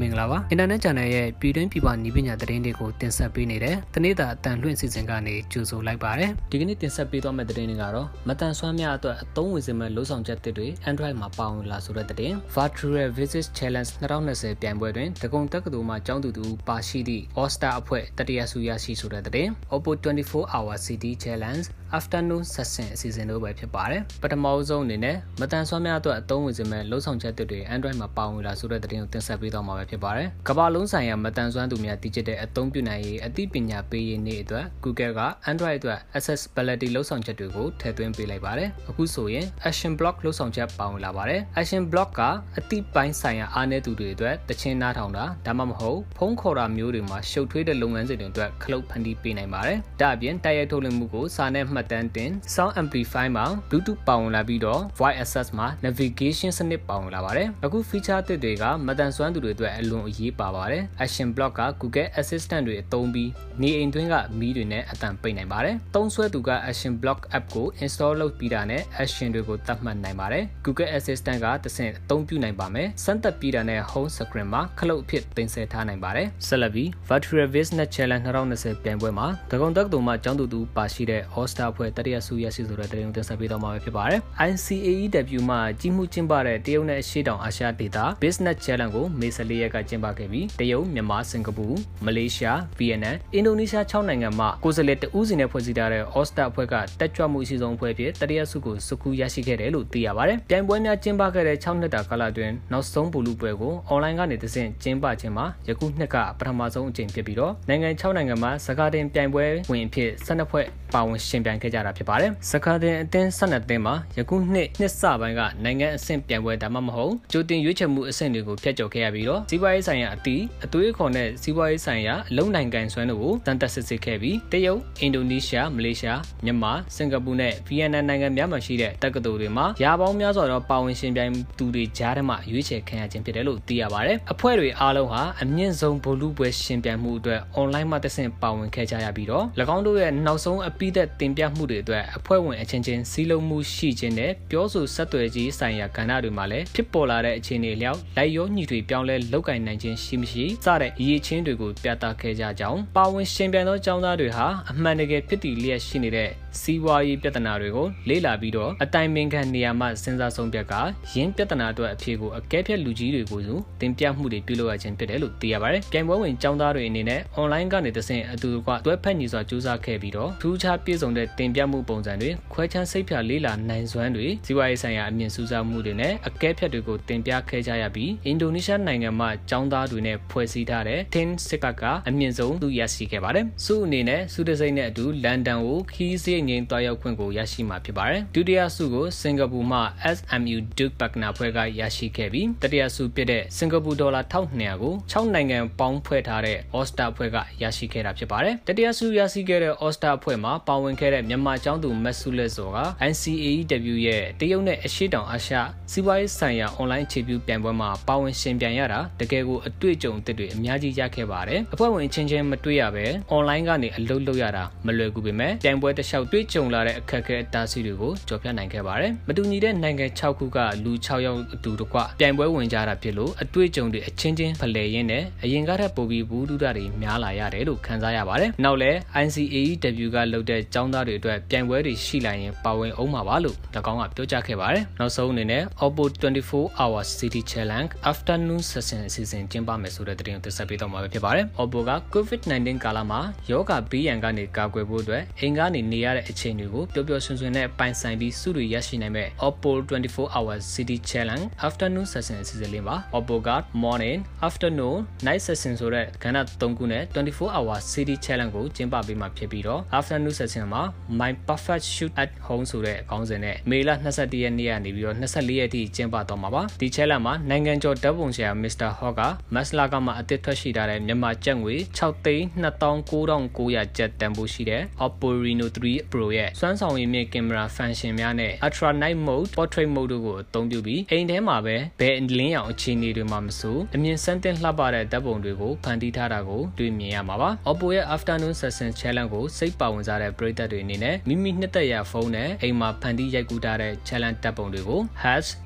မင်္ဂလာပါ Internet Channel ရဲ့ပြည်တွင်းပြည်ပနည်းပညာသတင်းတွေကိုတင်ဆက်ပေးနေတဲ့တနေ့တာအတန်လွှင့်စီစဉ်ကနေကြိုဆိုလိုက်ပါတယ်ဒီကနေ့တင်ဆက်ပေးသွားမယ့်သတင်းတွေကတော့မတန်ဆွမ်းများအတွက်အသုံးဝင်စေမယ့်လုံဆောင်ချက်တွေ Android မှာပါဝင်လာဆိုတဲ့သတင်း Virtual Visit Challenge 2020ပြိုင်ပွဲတွင်တကုံတက္ကသိုလ်မှကျောင်းသူတူပါရှိသည့် All Star အဖွဲ့တတိယဆုရရှိဆိုတဲ့သတင်း Oppo 24 Hour City Challenge Afternoon Session အစီအစဉ်တို့ပဲဖြစ်ပါတယ်ပထမဆုံးအနေနဲ့မတန်ဆွမ်းများအတွက်အသုံးဝင်စေမယ့်လုံဆောင်ချက်တွေ Android မှာပါဝင်လာဆိုတဲ့သတင်းကိုတင်ဆက်ပေးသွားမှာပဲဖြစ်ပါတယ်။ကမ္ဘာလုံးဆိုင်ရာမတန်ဆွမ်းသူများတည်ကျတဲ့အသုံးပြုနိုင်ရေးအသိပညာပေးရေးနေ့အတွက် Google က Android အတွက် accessibility လှုပ်ဆောင်ချက်တွေကိုထည့်သွင်းပေးလိုက်ပါတယ်။အခုဆိုရင် Action Block လှုပ်ဆောင်ချက်ပါဝင်လာပါတယ်။ Action Block ကအသိပိုင်းဆိုင်ရာအားနည်းသူတွေအတွက်တခြင်းနားထောင်တာဒါမှမဟုတ်ဖုန်းခေါ်တာမျိုးတွေမှာရှုပ်ထွေးတဲ့လုပ်ငန်းစဉ်တွေအတွက်ခလုတ်ဖန်တီးပေးနိုင်ပါတယ်။ဒါအပြင်တိုက်ရိုက်ထုတ်လွှင့်မှုကိုစာနဲ့မှတ်တမ်းတင် Sound Amplify မှာ Bluetooth ပါဝင်လာပြီးတော့ Voice Access မှာ Navigation စနစ်ပါဝင်လာပါတယ်။အခု feature အသစ်တွေကမတန်ဆွမ်းသူတွေအတွက်အလွန်အရေးပါပါတယ်။ Action Block က Google Assistant တွေအသုံးပြီးနေအိမ်တွင်းကမီးတွေနဲ့အတန်ပိတ်နိုင်ပါတယ်။သုံးစွဲသူက Action Block app ကို install လုပ်ပြီးတာနဲ့ action တွေကိုသတ်မှတ်နိုင်ပါတယ်။ Google Assistant ကတဆင့်အသုံးပြုနိုင်ပါမယ်။စမ်းသပ်ပြီးတာနဲ့ home screen မှာခလုတ်အဖြစ်တင်ဆက်ထားနိုင်ပါတယ်။ဆက်လက်ပြီး Virtual Business Challenge 2020ပြိုင်ပွဲမှာဒဂုံတက်တုံမှကျောင်းသူတူပါရှိတဲ့ All Star ဖွဲ့တတိယဆုရရှိဆိုတဲ့တရင်တင်ဆက်ပေးတော့မှာဖြစ်ပါတယ်။ ICAEW မှာကြီးမှုကျင်းပတဲ့တရုတ်နဲ့အရှေ့တောင်အာရှဒေသ Business Challenge ကိုမေ14ရက်ကကျင်းပခဲ့ပြီးတရုတ်မြန်မာစင်ကာပူမလေးရှားဗီယက်နမ်အင်ဒိုနီးရှား6နိုင်ငံမှကိုယ်စားလှယ်တဦးစီနဲ့ဖွဲ့စည်းထားတဲ့ All-Star အဖွဲ့ကတက်ကြွမှုအရှိဆုံးအဖွဲ့ဖြစ်တတိယဆုကိုစုခုရရှိခဲ့တယ်လို့သိရပါတယ်။ပြိုင်ပွဲများကျင်းပခဲ့တဲ့6နှစ်တာကာလအတွင်းနောက်ဆုံးဘူလူပွဲကို online ကနေတဆင့်ကျင်းပခြင်းမှာယခုနှစ်ကပထမဆုံးအကြိမ်ဖြစ်ပြီးတော့နိုင်ငံ6နိုင်ငံမှာစကားတင်ပြိုင်ပွဲဝင်အဖြစ်12ဖွဲ့ပါဝင်ရှင်ပြိုင်ခဲ့ကြတာဖြစ်ပါတယ်။စကားတင်အသင်း12သင်းမှာယခုနှစ်နှစ်စပိုင်းကနိုင်ငံအဆင့်ပြိုင်ပွဲဒါမှမဟုတ်ကြိုတင်ရွေးချယ်မှုအဆင့်တွေကိုဖျက်ကျော်ခဲ့ရပြီးတော့စီးပွားရေးဆိုင်ရာအသီးအသွေးခေါ်နဲ့စီးပွားရေးဆိုင်ရာအလုံနိုင်ငံဆွမ်းတို့ကိုတန်တက်စစ်စစ်ခဲ့ပြီးတရုတ်အင်ဒိုနီးရှားမလေးရှားမြန်မာစင်ကာပူနဲ့ဗီယက်နမ်နိုင်ငံများမှာရှိတဲ့တက္ကသိုလ်တွေမှာရာပေါင်းများစွာသောပါဝင်ရှင်ပြိုင်သူတွေကြားထဲမှာရွေးချယ်ခံရခြင်းဖြစ်တယ်လို့သိရပါတယ်။အဖွဲ့တွေအားလုံးဟာအမြင့်ဆုံးဗိုလ်လူပွဲရှင်ပြိုင်မှုအတွက် online မှာတဆင့်ပါဝင်ခဲ့ကြရပြီးတော့၎င်းတို့ရဲ့နောက်ဆုံးအပိသက်တင်ပြမှုတွေအတွက်အဖွဲ့ဝင်အချင်းချင်းစီးလုံးမှုရှိခြင်းနဲ့ပြောဆိုဆက်သွယ်ခြင်းဆိုင်ရာကဏ္ဍတွေမှာလည်းဖြစ်ပေါ်လာတဲ့အခြေအနေလျောက်လိုက်ရောညီတွေပြောင်းလဲလောက်ကင်နိုင်ခြင်းရှိမရှိစတဲ့အရေးချင်းတွေကိုပြသခဲ့ကြကြောင်းပါဝင်ရှင်ပြိုင်သောចောင်းသားတွေဟာအမှန်တကယ်ဖြစ်တည်လျက်ရှိနေတဲ့ စီးပွားရေးပြဿနာတွေကိုလေ့လာပြီးတော့အတိုင်ပင်ခံနေရာမှာစဉ်းစားဆုံးဖြတ်ကရင်းပြဿနာအတွက်အဖြေကိုအကဲဖြတ်လူကြီးတွေကိုတင်ပြမှုတွေပြုလုပ်ရခြင်းဖြစ်တယ်လို့သိရပါတယ်။ပြိုင်ပွဲဝင်ចောင်းသားတွေအနေနဲ့ online ကနေတဆင့်အတူတကွတွဲဖက်ညီစွာစူးစမ်းခဲ့ပြီးတော့ထူးခြားပြည့်စုံတဲ့တင်ပြမှုပုံစံတွေခွဲခြားစိတ်ဖြာလေ့လာနိုင်စွမ်းတွေစီးပွားရေးဆိုင်ရာအမြင့်စူးစမ်းမှုတွေနဲ့အကဲဖြတ်တွေကိုတင်ပြခဲ့ကြရပြီးအင်ဒိုနီးရှားနိုင်ငံမှာចောင်းသားတွေနဲ့ဖွဲ့စည်းထားတဲ့ Tin Sikka ကအမြင့်ဆုံးသူရရှိခဲ့ပါတယ်။စုအနေနဲ့စုတစိမ့်နဲ့အတူလန်ဒန်ကိုခီးစည်းငိမ့်တွားရောက်ခွင့်ကိုရရှိမှာဖြစ်ပါတယ်။ဒုတိယဆုကိုစင်ကာပူမှ SMU Duke Partner ဖွဲ့ကရရှိခဲ့ပြီးတတိယဆုဖြစ်တဲ့စင်ကာပူဒေါ်လာ1200ကို6နိုင်ငံပေါင်းဖွဲ့ထားတဲ့ All Star ဖွဲ့ကရရှိခဲ့တာဖြစ်ပါတယ်။တတိယဆုရရှိခဲ့တဲ့ All Star ဖွဲ့မှာပါဝင်ခဲ့တဲ့မြန်မာကျောင်းသူမက်ဆူလက်စောက NCAEW ရဲ့တရုတ်နဲ့အရှေ့တောင်အာရှစီးပွားရေးဆိုင်ရာ online အခြေပြုပြိုင်ပွဲမှာပါဝင်ရှင်ပြိုင်ရတာတကယ်ကိုအတွေ့အကြုံအသစ်တွေအများကြီးရခဲ့ပါတယ်။အဖွဲ့ဝင်ချင်းချင်းမတွေ့ရဘဲ online ကနေအလုပ်လုပ်ရတာမလွယ်ကူပေမဲ့ပြိုင်ပွဲတစ်လျှောက်တွေ့ကြုံလာတဲ့အခက်အခဲအတားဆီးတွေကိုကျော်ဖြတ်နိုင်ခဲ့ပါတယ်။မတူညီတဲ့နိုင်ငံ6ခုကလူ6ယောက်အတူတကွပြိုင်ပွဲဝင်ကြတာဖြစ်လို့အတွေ့အကြုံတွေအချင်းချင်းဖလှယ်ရင်းနဲ့အရင်ကထက်ပိုပြီးဘူးဒုဒတွေများလာရတယ်လို့ခန်းစားရပါတယ်။နောက်လဲ ICAEW ကလုပ်တဲ့ចောင်းသားတွေအတွက်ပြိုင်ပွဲတွေရှိလာရင်ပါဝင်အောင်မှာပါလို့၎င်းကပြောကြားခဲ့ပါတယ်။နောက်ဆုံးအနေနဲ့ Oppo 24 Hour City Challenge Afternoon Session အစီအစဉ်ကျင်းပမယ်ဆိုတဲ့သတင်းကိုတင်ဆက်ပေးတော့မှာဖြစ်ပါတယ်။ Oppo က COVID-19 ကာလမှာယောဂဘေးရန်ကနေကာကွယ်ဖို့အတွက်အိမ်ကနေနေရတဲ့အခြေအနေကိုပျော်ပျော်ရွှင်ရွှင်နဲ့ပိုင်ဆိုင်ပြီးစုတွေရရှိနိုင်မဲ့ Oppo 24 Hour City Challenge Afternoon Session အစီအစဉ်လေးပါ Oppo က Morning Afternoon Night Session ဆိုတဲ့ကဏ္ဍ၃ခုနဲ့24 Hour City Challenge ကိုကျင်းပပေးမှာဖြစ်ပြီးတော့ Afternoon Session မှာ My Perfect Shoot at Home ဆိုတဲ့အကောင်းစဉ်နဲ့မေလ22ရက်နေ့ကနေပြီးတော့24ရက်ထိကျင်းပတော့မှာပါဒီ challenge မှာနိုင်ငံကျော်ဓာတ်ပုံဆရာ Mr. Hawk ကမက်စလာကမှအသစ်ထွက်ရှိထားတဲ့မြန်မာကျပ်ငွေ6သိန်း29,900ကျပ်တန်ဖိုးရှိတဲ့ Oppo Reno 3 Pro ရဲ့စွမ်းဆောင်ရည်မြင့်ကင်မရာ function များနဲ့ Ultra Night Mode, Portrait Mode တို့ကိုအသုံးပြုပြီးအိမ်ထဲမှာပဲဘယ်လင်းရောင်အခြေအနေတွေမှာမဆိုအမြင်ဆန်းသင့်လှပတဲ့ဓာတ်ပုံတွေကိုဖန်တီးထားတာကိုတွေ့မြင်ရမှာပါ။ Oppo ရဲ့ Afternoon Session Challenge ကိုစိတ်ပါဝင်စားတဲ့ပရိသတ်တွေအနေနဲ့မိမိနှစ်သက်ရာဖုန်းနဲ့အိမ်မှာဖန်တီးရိုက်ကူးထားတဲ့ challenge ဓာတ်ပုံတွေကို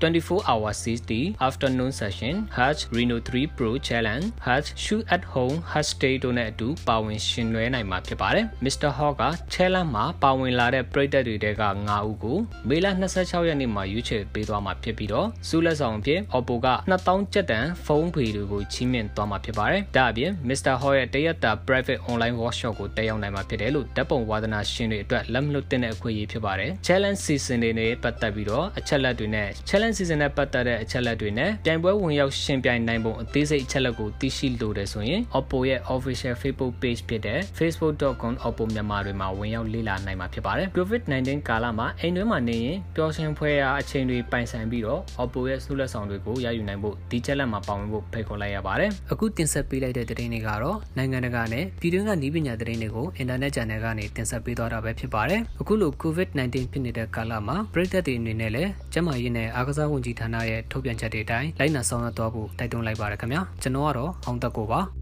#24hour 60 afternoon session #reno 3 pro challenge #shoot at home #stay တို့နဲ့အတူပါဝင်ရှင်နွှဲနိုင်မှာဖြစ်ပါတယ်။ Mr. Hawk က challenge မှာပါဝင်လာတဲ့ပရိသတ်တွေတဲက9ဦးကိုမေလ26ရက်နေ့မှာရွေးချယ်ပေးသွားမှာဖြစ်ပြီးတော့စူးလက်ဆောင်အဖြစ် Oppo က2000ကျပ်တန်ဖုန်းဖေတွေကိုချီးမြှင့်သွားမှာဖြစ်ပါတယ်။ဒါအပြင် Mr. Hawk ရဲ့တရက်တာ private online workshop ကိုတက်ရောက်နိုင်မှာဖြစ်တယ်လို့ဓာတ်ပုံဝါသနာရှင်တွေအတွက်လက်မလွတ်တဲ့အခွင့်အရေးဖြစ်ပါတယ်။ challenge season တွေနဲ့ပတ်သက်ပြီးတော့အချက်လက်တွေနဲ့ challenge season နဲ့ပတ်သက်တဲ့အချက်လက်တွေနဲ့ပြိုင်ပွဲဝင်ရောက်ရှင်ပြိုင်နိုင်ပုံအသေးစိတ်အချက်လက်ကိုသိရှိလိုတယ်ဆိုရင် Oppo ရဲ့ official Facebook page ဖြစ်တဲ့ facebook.com/oppo မြန်မာတွေမှာဝင်ရောက်လေ့လာနိုင်မှာဖြစ်ပါတယ်။ COVID-19 ကာလမှာအိမ်တွင်းမှာနေရင်ပျော်ရွှင်ဖွယ်ရာအချိန်တွေပိုင်ဆိုင်ပြီးတော့ Oppo ရဲ့ဆုလက်ဆောင်တွေကိုရယူနိုင်ဖို့ဒီချက်လက်မှာပါဝင်ဖို့ဖိတ်ခေါ်လိုက်ရပါတယ်။အခုတင်ဆက်ပေးလိုက်တဲ့သတင်းတွေကတော့နိုင်ငံတကာနဲ့ပြည်တွင်းကနည်းပညာသတင်းတွေကိုအင်တာနက် channel ကနေတင်ဆက်ပေးသွားတာပဲဖြစ်ပါတယ်။အခုလို COVID-19 ဖြစ်နေတဲ့ကာလမှာပြည်သက်တွေအနေနဲ့လည်းကျန်းမာရေးနဲ့အားကစားဝန်ကြီးဌာနရဲ့ထုတ်ပြန်ချက်တွေအတိုင်းလိုက်နာဆောင်ရွက်သွားဖို့တိုက်တွန်းလိုက်ပါရခင်ဗျာ။ကျွန်တော်ကတော့အောင်သက်ကိုပါ။